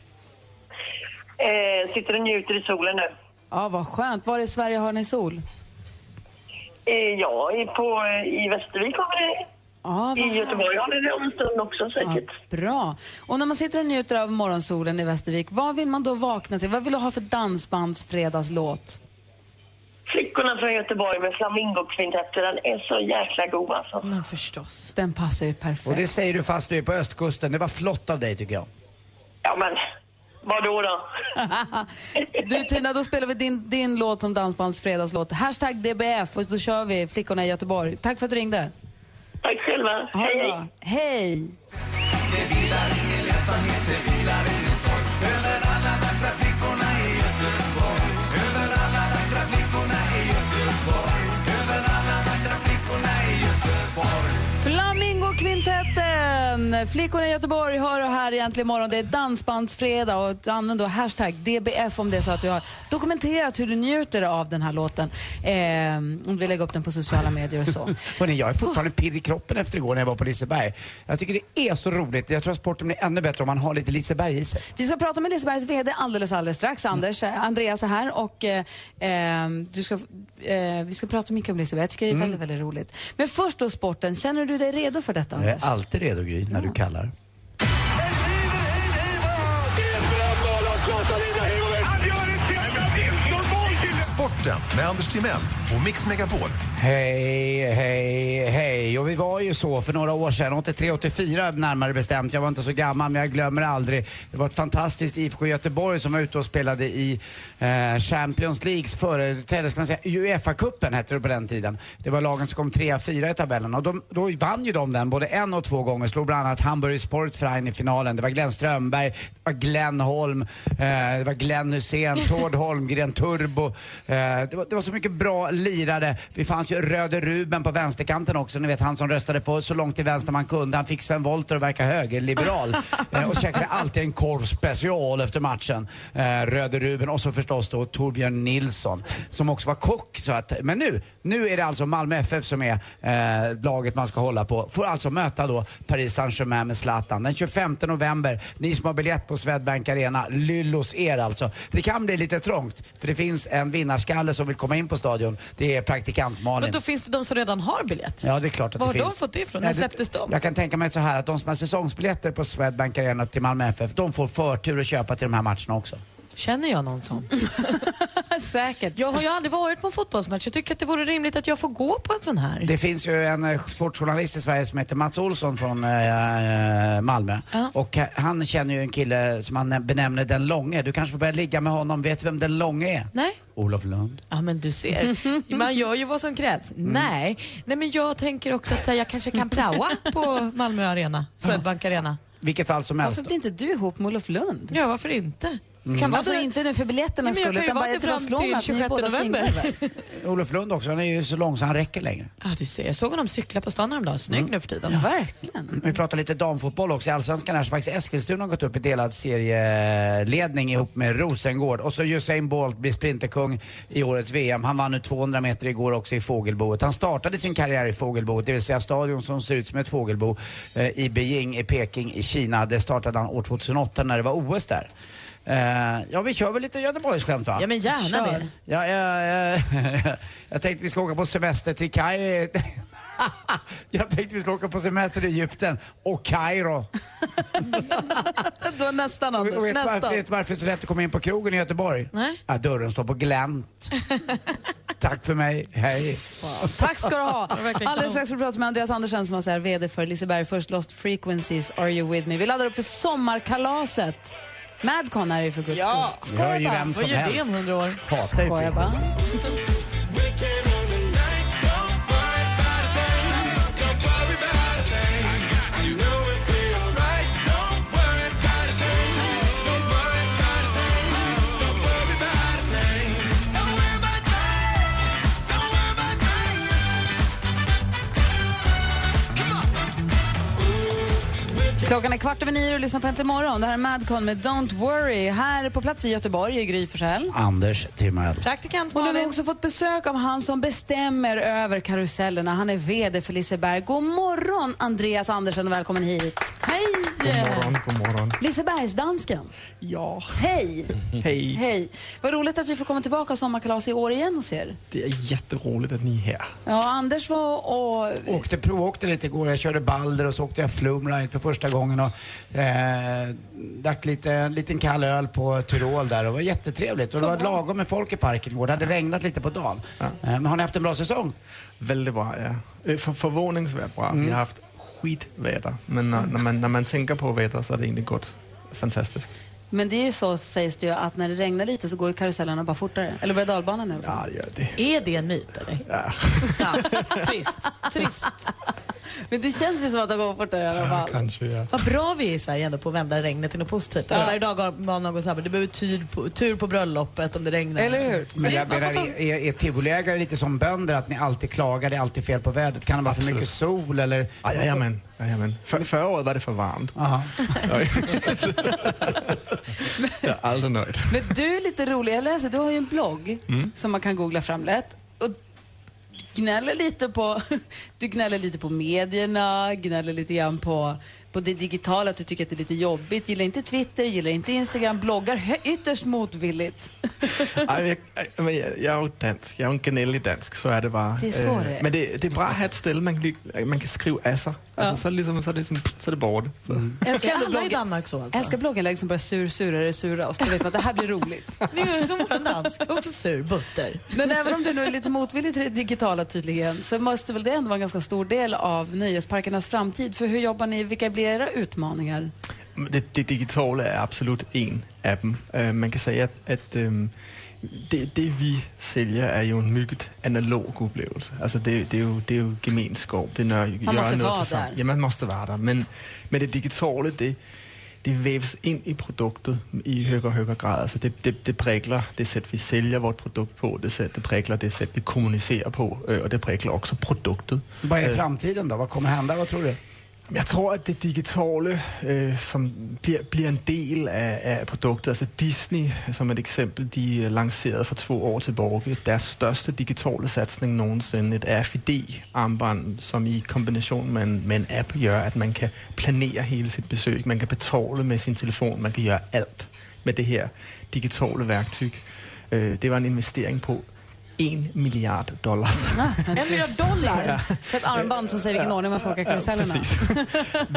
Eh, sitter och njuter i solen nu. Ja, vad skönt. Var i Sverige har ni sol? Eh, ja, i, på, i Västervik har vi det. Ja, I Göteborg har vi det om en stund också säkert. Bra. Och när man sitter och njuter av morgonsolen i Västervik, vad vill man då vakna till? Vad vill du ha för dansbandsfredagslåt? Flickorna från Göteborg med flamingokvintetter, den är så jäkla god alltså. Men förstås. Den passar ju perfekt. Och det säger du fast du är på östkusten. Det var flott av dig tycker jag. Ja men, vadå då? Du Tina, då spelar vi din, din låt som dansbandsfredagslåt. Hashtag DBF och då kör vi Flickorna i Göteborg. Tack för att du ringde. Tack själva. Ha det bra. Hej! Flamingokvintetten! Flickorna i Göteborg hör och här egentligen imorgon. Det är dansbandsfredag och använd då hashtag DBF om det är så att du har dokumenterat hur du njuter av den här låten. Eh, om vill lägga upp den på sociala medier och så. Hörrni, jag är fortfarande pirr i kroppen efter igår när jag var på Liseberg. Jag tycker det är så roligt. Jag tror att sporten blir ännu bättre om man har lite Liseberg i sig. Vi ska prata med Lisebergs VD alldeles, alldeles strax. Anders, eh, Andreas är här och eh, eh, du ska, eh, vi ska prata mycket om Liseberg. Jag tycker det är väldigt, väldigt roligt. Men först då sporten. Känner du dig redo för detta, Jag är Anders? alltid redo Gry, när du kallar. Sporten med Anders Timell på Mix Megapol. Hej, hej, hej. Och vi var ju så för några år sedan, 83-84 närmare bestämt. Jag var inte så gammal men jag glömmer aldrig. Det var ett fantastiskt IFK Göteborg som var ute och spelade i eh, Champions Leagues företräde, ska man säga, Uefa-cupen hette det på den tiden. Det var lagen som kom 3-4 i tabellen och de, då vann ju de den både en och två gånger. Slog bland annat Hamburg Sportverein i finalen. Det var Glenn Strömberg, det var Glenn Holm, eh, det var Glenn Hussein, Tord Holmgren, Turbo. Eh, det, var, det var så mycket bra lirade. Vi fanns ju Röde Ruben på vänsterkanten också. Ni vet han som röstade på så långt till vänster man kunde. Han fick Sven Wollter att verka högerliberal. eh, och käkade alltid en korv special efter matchen. Eh, Röde Ruben och så förstås då Torbjörn Nilsson som också var kock. Så att, men nu, nu är det alltså Malmö FF som är eh, laget man ska hålla på. Får alltså möta då Paris Saint-Germain med Zlatan den 25 november. Ni som har biljett på Swedbank Arena, lyllos er alltså. Det kan bli lite trångt för det finns en vinnarskalle som vill komma in på stadion. Det är praktikant Malin. Men då finns det de som redan har biljett. Ja, det är klart att Var har det de finns. fått det ifrån? När släpptes de? Jag kan tänka mig så här att de som har säsongsbiljetter på Swedbank Arena till Malmö FF, de får förtur att köpa till de här matcherna också. Känner jag någon sån? Säkert. Jag har ju aldrig varit på en fotbollsmatch. Jag tycker att det vore rimligt att jag får gå på en sån här. Det finns ju en eh, sportjournalist i Sverige som heter Mats Olsson från eh, Malmö. Och eh, han känner ju en kille som han benämner Den Långe. Du kanske får börja ligga med honom. Vet du vem Den Långe är? Nej. Olof Lund. Ja men du ser, man gör ju vad som krävs. Mm. Nej. Nej men jag tänker också att säga, jag kanske kan praoa på Malmö Arena, Swedbank Arena. Vilket fall som helst. Varför blir inte du ihop med Olof Lund? Ja varför inte? Mm. Kan vara alltså inte nu för jag skull utan vara bara att fram till mig att ni är 26 båda november. Olof Lund också, han är ju så lång så han räcker längre. Ja du ser, jag såg honom cykla på stan häromdagen. Snygg Mm. nu för tiden. verkligen. Vi pratar lite damfotboll också. I Allsvenskan här så faktiskt Eskilstuna har gått upp i delad serieledning ihop med Rosengård. Och så Usain Bolt blir sprinterkung i årets VM. Han vann nu 200 meter igår också i fågelboet. Han startade sin karriär i fågelboet, det vill säga stadion som ser ut som ett fågelbo eh, i Beijing i Peking i Kina. Det startade han år 2008 när det var OS där. Eh, ja, vi kör väl lite Göteborgsskämt va? Ja men gärna Kör. det. Ja, ja, ja, jag tänkte vi ska åka på semester till Kaj... Jag tänkte vi skulle åka på semester till Egypten och Kairo. Då nästan Anders, Och vet, nästan. varför, vet varför det är så lätt att komma in på krogen i Göteborg? Nej. Ja, dörren står på glänt. Tack för mig, hej. Tack ska du ha. Alldeles strax ska vi prata med Andreas Andersen som är VD för Liseberg First Lost Frequencies, Are You With Me? Vi laddar upp för sommarkalaset. Madcon är det ju för guds Ja. skull. Hör Skojar bara. Vad gör det om hundra år? Hatar ju Skojar bara. Kvart över nio och lyssnar på Äntligen morgon. Det här är Madcon med Don't Worry. Här på plats i Göteborg är Gry Forssell. Anders Timell. Praktikant Och nu har vi Malin. också fått besök av han som bestämmer över karusellerna. Han är VD för Liseberg. God morgon Andreas Andersen och välkommen hit. Hej! God morgon, god morgon. Lisebergsdansken. Ja, Hej! hej. Hej! Vad roligt att vi får komma tillbaka och sommarkalas i år igen hos er. Det är jätteroligt att ni är här. Ja, Anders var och... Åkte, provåkte lite igår. Jag körde Balder och så åkte jag Flumride för första gången och eh, drack lite, en liten kall öl på Tyrol där. Det var jättetrevligt. Och det var lagom med folk i parken igår. Det hade regnat lite på dagen. Eh, men har ni haft en bra säsong? Väldigt bra, ja. Eh, För, förvånansvärt bra. Vi har haft skitväder, men när, när, man, när man tänker på väder så är det egentligen gått fantastiskt. Men det är ju så sägs det ju att när det regnar lite så går ju karusellerna bara fortare. Eller berg dalbanan nu. Ja, det gör det. Är det en myt eller? Ja. Ja. Trist. Trist. Men det känns ju som att det går fortare i alla fall. Kanske, ja. Vad bra vi är i Sverige ändå på att vända regnet till något positivt. Ja. Varje dag var någon så här, det behöver tur på, tur på bröllopet om det regnar. Eller hur? Men jag menar, är, är tivoliägare lite som bönder? Att ni alltid klagar, det är alltid fel på vädret? Kan det vara för Absolut. mycket sol eller? Ja, jajamän, jajamän. För, förra året var det för varmt. Jag är aldrig nöjd. Men du är lite rolig. Jag läser, du har ju en blogg Mm. som man kan googla fram lätt. Och gnäller lite på, du gnäller lite på medierna, gnäller lite grann på, på det digitala, att du tycker att det är lite jobbigt. Gillar inte Twitter, gillar inte Instagram, bloggar ytterst motvilligt. Jag, jag, jag är dansk, jag är en gnällig dansk, så är det bara. Det är så det är. Men det, det är bra att ha ett ställe man, kan- man kan skriva asser. Alltså, så, är det liksom, så, är det liksom, så är det bort. Så. Älskar Är ändå alla i Danmark så alltså? älskar blogginlägg som bara sur, surare, surast. Du vet att det här blir roligt. Det är ju som våran dansk, också sur, butter. Men även om du nu är lite motvillig till det digitala tydligen så måste väl det ändå vara en ganska stor del av nöjesparkernas framtid. För hur jobbar ni? Vilka blir era utmaningar? Det, det digitala är absolut en av dem. Eh, man kan säga att, att ehm, det, det vi säljer är ju en mycket analog upplevelse. Alltså det, det, är ju, det är ju gemenskap. Det är när, Man måste vara där. Ja, man måste vara där. Men, men det digitala, det, det vävs in i produktet i högre och högre grad. Alltså det, det, det präglar det sätt vi säljer vårt produkt på, det, sätt, det präglar det sätt vi kommunicerar på øh, och det präglar också produktet. Vad är Øh, framtiden då? Vad kommer hända? Vad tror du? Jag tror att det digitala øh, som blir, blir en del av, av produktet, alltså Disney som ett exempel, de øh, lanserade för två år tillbaka deras största digitala satsning någonsin, ett RFID-armband som i kombination med en, med en app gör att man kan planera hela sitt besök, man kan betala med sin telefon, man kan göra allt med det här digitala verktyget. Øh, det var en investering på en miljard dollar. En miljard dollar för ett armband som säger vilken ordning man ska åka karusellerna. precis.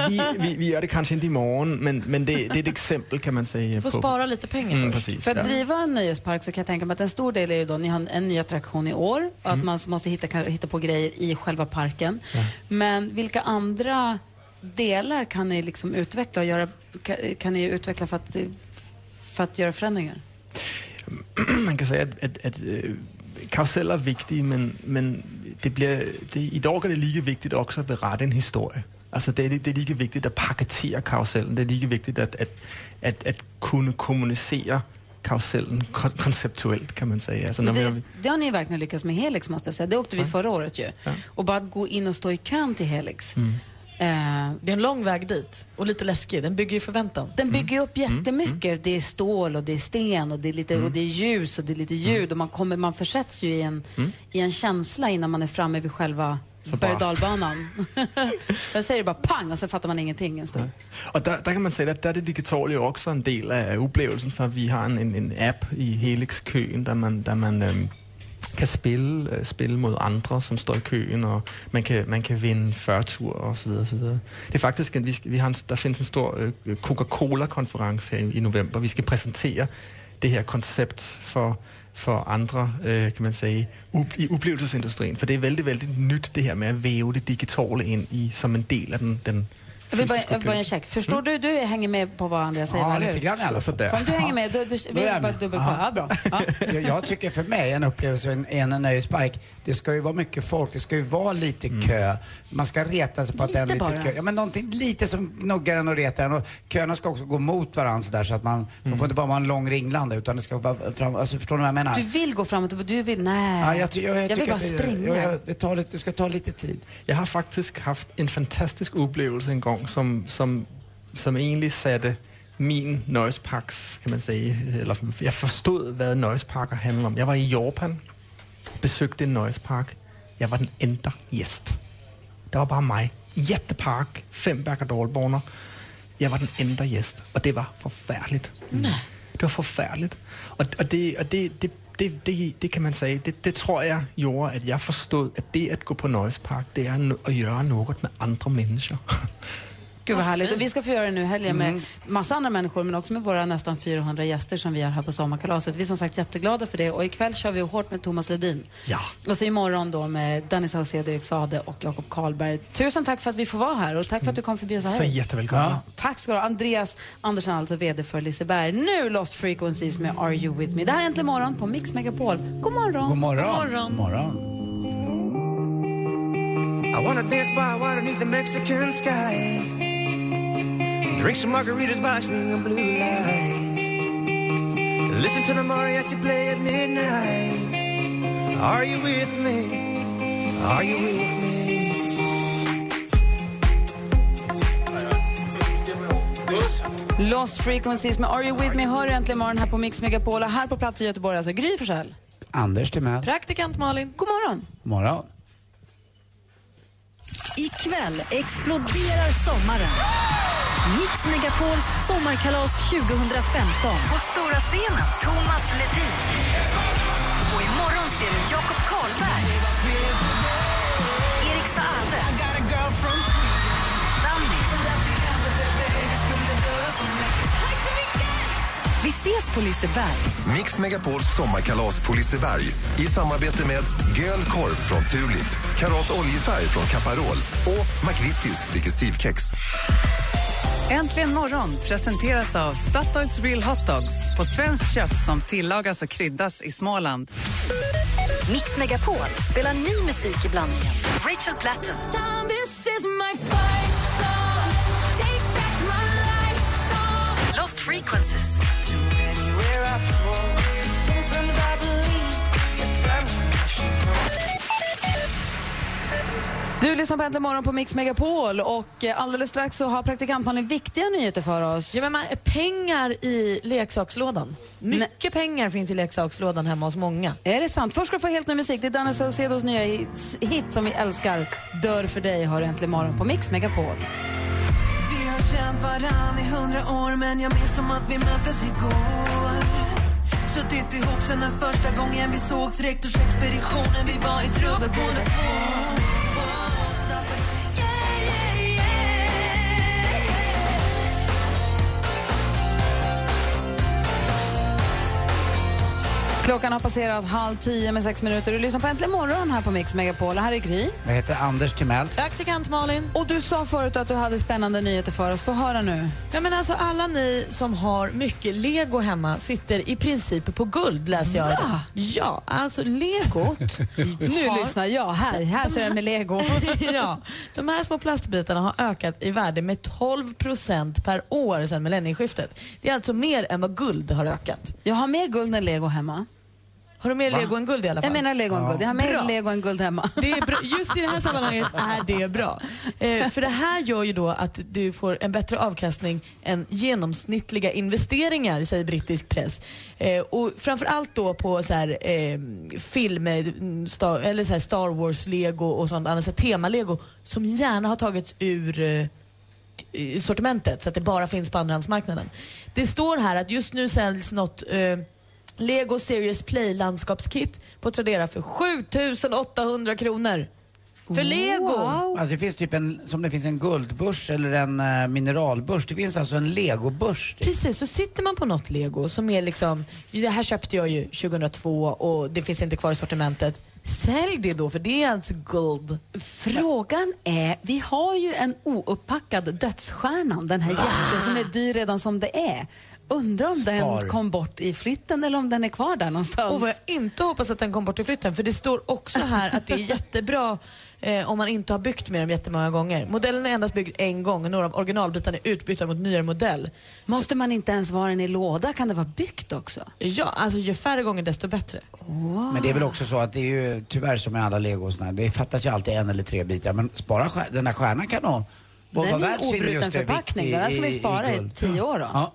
vi, vi, vi gör det kanske inte imorgon, men, men det, det är ett exempel kan man säga. Får på- spara lite pengar Mm, först. precis, För att ja. driva en nöjespark så kan jag tänka mig att en stor del är ju då, ni har en, en ny attraktion i år och Mm. att man måste hitta, hitta på grejer i själva parken. Men vilka andra delar kan ni liksom utveckla och göra, kan, kan ni utveckla för att, för att göra förändringar? man kan säga att, att, att øh, karuseller är viktiga, men, men det blir, det, idag är det lika viktigt också att berätta en historia. Alltså det, är, det är lika viktigt att paketera karusellen. Det är lika viktigt att, att, att, att kunna kommunicera karusellen kon- konceptuellt kan man säga. Alltså det, vi- det har ni verkligen lyckats med Helix måste jag säga. Det åkte vi förra året ju. Och bara att gå in och stå i kön till Helix. Mm. Eh, Det är en lång väg dit och lite läskig. Den bygger ju förväntan. Den bygger ju upp jättemycket. Det är stål och det är sten och det är, lite, och det är ljus och det är lite ljud och man, kommer, man försätts ju i en, i en känsla innan man är framme vid själva berg och dalbanan. Sen säger det bara pang och så fattar man ingenting en stund. Och där, där kan man säga att där är det digitala ju också en del av upplevelsen för vi har en, en, en app i Helix-kön där man, där man øhm, kan spela, spille øh, mot andra som står i kön och man kan, man kan vinna förtur och så vidare. Och så vidare. Det är faktiskt, en, vi, vi har en, där finns en stor øh, Coca-Cola-konferens här øh, i, i november. Vi ska presentera det här koncept för för andra, øh, kan man säga, up, i upplevelsesindustrin. För det är väldigt, väldigt nytt det här med att väva det digitala in i, som en del av den, den jag vill bara, jag vill bara en check. Förstår du? Du hänger med på vad Andreas säger, Ja, lite grann i alla fall. För om du hänger med, då, du, vi jag bara dubbelkolla. Ja, bra. Ja. Jag, jag tycker för mig en upplevelse i en, en nöjespark, det ska ju vara mycket folk, det ska ju vara lite kö. Man ska reta sig på att Lite en lite bara. kö. Ja, men någonting lite som gnuggar en och retar en. Och köerna ska också gå mot varandra sådär så att man, de får inte bara vara en lång ringlanda utan det ska vara fram, alltså förstår ni vad jag menar? Du vill gå framåt och du vill, nej. Ja, jag, ty- jag, jag, jag vill bara att det, springa. Jag, jag, det, tar lite, det ska ta lite tid. Jag har faktiskt haft en fantastisk upplevelse en gång som, som, som egentligen satte min nöjesparks, kan man säga, eller jag förstod vad nöjesparker handlar om. Jag var i Japan, besökte en nöjespark. Jag var den enda gäst. Det var bara mig. Jättepark, fem berg. Jag var den enda gäst och det var förfärligt. Det var förfärligt. Och, och, det, och det, det, det, det, det kan man säga, det, det tror jag gjorde att jag förstod att det att gå på nöjespark, det är att göra något med andra människor. Gud vad härligt. Och vi ska få göra det nu helgen med massa andra människor men också med våra nästan 400 gäster som vi har här på sommarkalaset. Vi är som sagt jätteglada för det och ikväll kör vi hårt med Thomas Ledin. Ja. Och så imorgon då med Danny Saucedo, Erik Sade och Jakob Karlberg. Tusen tack för att vi får vara här och tack för att du kom förbi oss här. Så jättevälkomna. Tack ska du ha. Andreas Andersson, alltså VD för Liseberg. Nu Lost Frequencies med Are You With Me. Det här är Äntligen Morgon på Mix Megapol. God morgon. God morgon. God morgon. God morgon. I wanna dance by water beneath the Mexican sky. Drink some margaritas by swinging blue lights. Listen to the mariachi play at midnight. Are you with me? Are you with me? Lost Frequencies med Are You With Me hör äntligen morgon här på Mix Megapol och här på plats i Göteborg alltså Gry Forssell. Anders Timell. Praktikant Malin. God morgon. God morgon. Ikväll exploderar sommaren. Mix Megapols sommarkalas 2015. På stora scenen, Thomas Ledin. Och imorgon ser du Jakob Karlberg. Erik Saade. Danny. Vi ses på Liseberg. Mix Megapols sommarkalas på Liseberg i samarbete med Göl Korv från Tulip, Karat Oljefärg från Caparol och McVittys Digestivkex. Äntligen morgon presenteras av Statoils Real Hot Dogs på svenskt kött som tillagas och kryddas i Småland. Mix Megapol spelar ny musik i blandningen. Rachel Platten. consequences to Du lyssnar på Äntligen morgon på Mix Megapol och eh, alldeles strax så har praktikantmannen viktiga nyheter för oss. Ja, men man, pengar i leksakslådan. Mycket pengar finns i leksakslådan hemma hos många. Är det sant? Först ska du få helt ny musik. Det är Danny Saucedos nya hit som vi älskar. Dör för dig har Äntligen morgon på Mix Megapol. Vi har känt varann i hundra år men jag minns som att vi möttes igår Suttit ihop sen den första gången vi sågs Rektorsexpeditionen, vi var i trubbel båda två Klockan har passerat halv tio med sex minuter. Du lyssnar på Äntligen morgon här på Mix Megapol. Det här är Gry. Jag heter Anders Timell. Praktikant Malin. Och du sa förut att du hade spännande nyheter för oss. Få höra nu. Ja, men alltså, alla ni som har mycket lego hemma sitter i princip på guld, läste jag. Va? Ja, alltså legot. Nu har- lyssnar jag. Här, här ser jag med lego. ja, de här små plastbitarna har ökat i värde med 12 procent per år sedan millennieskiftet. Det är alltså mer än vad guld har ökat. Jag har mer guld än lego hemma. Har du mer lego än guld i alla fall? Jag menar lego än guld. Jag har mer Bra. lego än guld hemma. Det är bra. Just i det här sammanhanget är det bra. Eh, för det här gör ju då att du får en bättre avkastning än genomsnittliga investeringar, säger brittisk press. Eh, och framförallt då på så här, eh, film, eh, star, eller så här Star Wars-lego och sånt, annars tema-lego som gärna har tagits ur eh, sortimentet så att det bara finns på andrahandsmarknaden. Det står här att just nu säljs något eh, Lego Serious Play landskapskit på Tradera för 7800 kronor. För Lego! Alltså det finns typ en, som det finns en guldbörs eller en uh, mineralbörs. Det finns alltså en legobörs. typ. Precis, så sitter man på något lego som är liksom, det här köpte jag ju 2002 och det finns inte kvar i sortimentet. Sälj det då, för det är alltså guld. Frågan är, vi har ju en ouppackad dödsstjärnan, den här jätten som är dyr redan som det är. Undrar om Spar. den kom bort i flytten eller om den är kvar där någonstans. Och vad jag inte hoppas att den kom bort i flytten, för det står också här att det är jättebra eh, om man inte har byggt med dem jättemånga gånger. Modellen är endast byggd en gång och några av originalbitarna är utbytta mot nyare modell. Måste man inte ens vara den i låda? Kan det vara byggt också? Ja, alltså ju färre gånger desto bättre. Men det är väl också så att det är ju tyvärr som med alla lego och såna här, det fattas ju alltid en eller tre bitar. Men spara skär, den här stjärnan kan nog vara Den är värd sin obruten just det förpackning. vikt Den här ska man ju i- spara i guld. tio år då. Ja.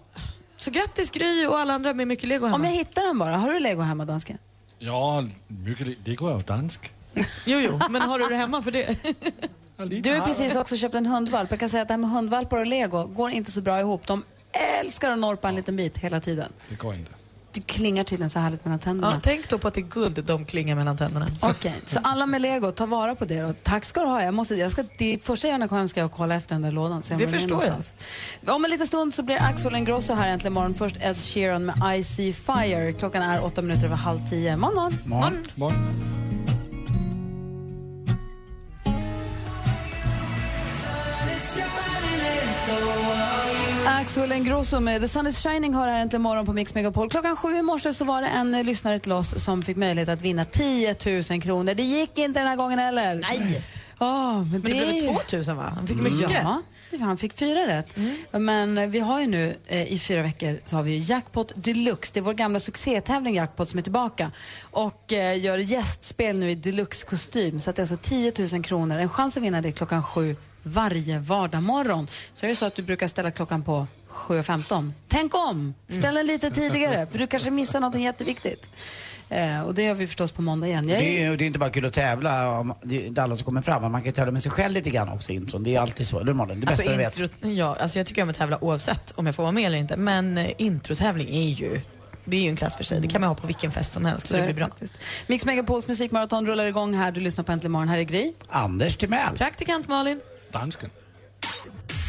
Så grattis Gry och alla andra med mycket lego hemma. Om jag hittar den bara. Har du lego hemma, dansken? Ja, mycket, det går ju dansk. Jo, jo, men har du det hemma för det? Du har precis också köpt en hundvalp. Jag kan säga att det här med hundvalpar och lego går inte så bra ihop. De älskar att norpa en liten bit hela tiden. Det går inte. Det klingar tydligen så härligt mellan tänderna. Ja, tänk då på att det är guld de klingar mellan tänderna. Okej, så alla med lego, ta vara på det då. Tack ska du ha. Jag måste, jag ska, det första jag gör när jag kommer hem ska jag kolla efter den där lådan. se Det förstår jag. Om en liten stund så blir Axel Ingrosso här äntligen morgon. Först Ed Sheeran med I See Fire. Klockan är åtta minuter över halv tio. Morgon, morgon. Morgon. Axel Ingrosso med The Sun is shining har här äntligen morgon på Mix Megapol. Klockan sju i morse så var det en eh, lyssnare till oss som fick möjlighet att vinna 10 000 kronor. Det gick inte den här gången heller. Nej! Oh, men, Men det är blev ju- 2000 va? Han fick mycket. Ja, det- han fick fyra rätt. Men eh, vi har ju nu eh, i fyra veckor så har vi ju Jackpot Deluxe. Det är vår gamla succétävling Jackpot som är tillbaka och eh, gör gästspel nu i deluxe-kostym. Så att det är alltså 10 000 kronor. En chans att vinna det klockan sju varje vardagsmorgon. Så är det så att du brukar ställa klockan på 7.15. Tänk om! Ställ den lite tidigare för du kanske missar något jätteviktigt. Eh, och det gör vi förstås på måndag igen. Jag är- Det är, det är inte bara kul att tävla, om, det är inte alla som kommer fram, men man kan ju tävla med sig själv lite grann också intron. Det är alltid så, eller Malin? Det bästa Alltså, du vet. intro, ja, alltså jag tycker om att tävla oavsett om jag får vara med eller inte. Men eh, introtävling är ju, det är ju en klass för sig. Det kan man ha på vilken fest som helst. Så Så det blir bra. faktiskt. Mix Megapols musikmaraton rullar igång här. Du lyssnar på Äntligen morgon. Här är Gry. Anders Timell. Praktikant Malin. Dansken.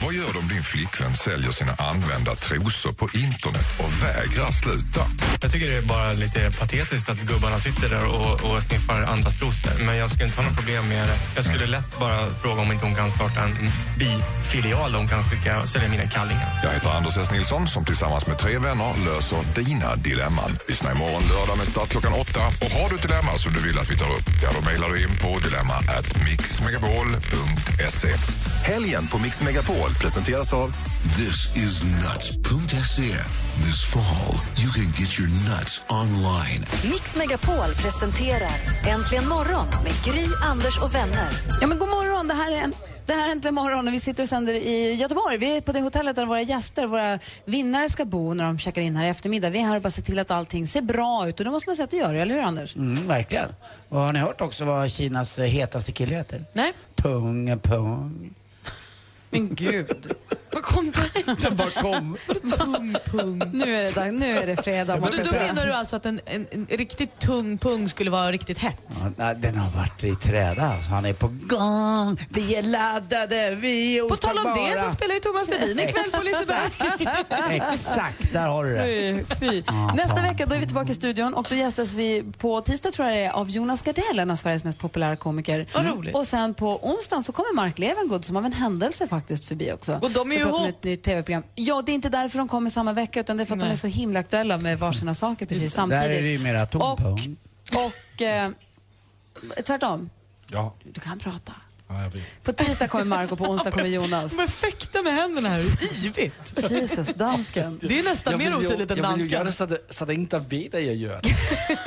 Vad gör du om din flickvän säljer sina använda trosor på internet och vägrar sluta? Jag tycker det är bara lite patetiskt att gubbarna sitter där och, och sniffar andras trosor. Men jag skulle inte ha något problem med det. Jag skulle lätt bara fråga om inte hon kan starta en bifilial där hon kan skicka och sälja mina kallingar. Jag heter Anders S. Nilsson som tillsammans med tre vänner löser dina dilemman. Lyssna imorgon lördag med start klockan åtta. Och har du ett dilemma som du vill att vi tar upp, ja då mejlar du in på dilemma at mixmegapol.se. Helgen på Mix Megapol presenteras av This is nuts.se. This fall, you can get your nuts online. Mix Megapol presenterar Äntligen morgon med Gry, Anders och vänner. Ja, men god morgon. Det här är en det här är Äntligen morgon och vi sitter och sänder i Göteborg. Vi är på det hotellet där våra gäster, våra vinnare ska bo när de checkar in här i eftermiddag. Vi är här och bara ser till att allting ser bra ut och det måste man säga att det gör, eller hur Anders? Mm, verkligen. Och har ni hört också vad Kinas eh, hetaste kille heter? Nej. Tung pung. Men gud. Vad kom det? Den bara kom. Tung pung. Nu är det, dag- nu är det fredag. Men måste jag då säga. menar du alltså att en, en, en riktigt tung pung skulle vara riktigt hett? Ja, nej, den har varit i träda. Alltså, han är på gång. Vi är laddade. Vi är På tal om det så spelar ju Thomas Ledin ikväll på Liseberg. Exakt, där har du det. Fy, fy. Nästa vecka då är vi tillbaka i studion och då gästas vi på tisdag tror jag det är av Jonas Gardell, en av Sveriges mest populära komiker. Vad roligt. Och sen på onsdagen så kommer Mark Levengood som av en händelse faktiskt förbi också. Och de är ju pratar vi ihop. ett nytt tv-program. Ja, det är inte därför de kommer samma vecka utan det är för att de Nej. är så himla aktuella med varsina saker precis Där samtidigt. är det ju mera tom Och, och eh, tvärtom, Ja, du kan prata. ja. På tisdag kommer Mark och på onsdag kommer Jonas. De fäkta med händerna här. Yvigt. Jesus, dansken. Det är nästan Jag mer otydligt än Jag vill ju göra så, det så det inte vet att jag gör det.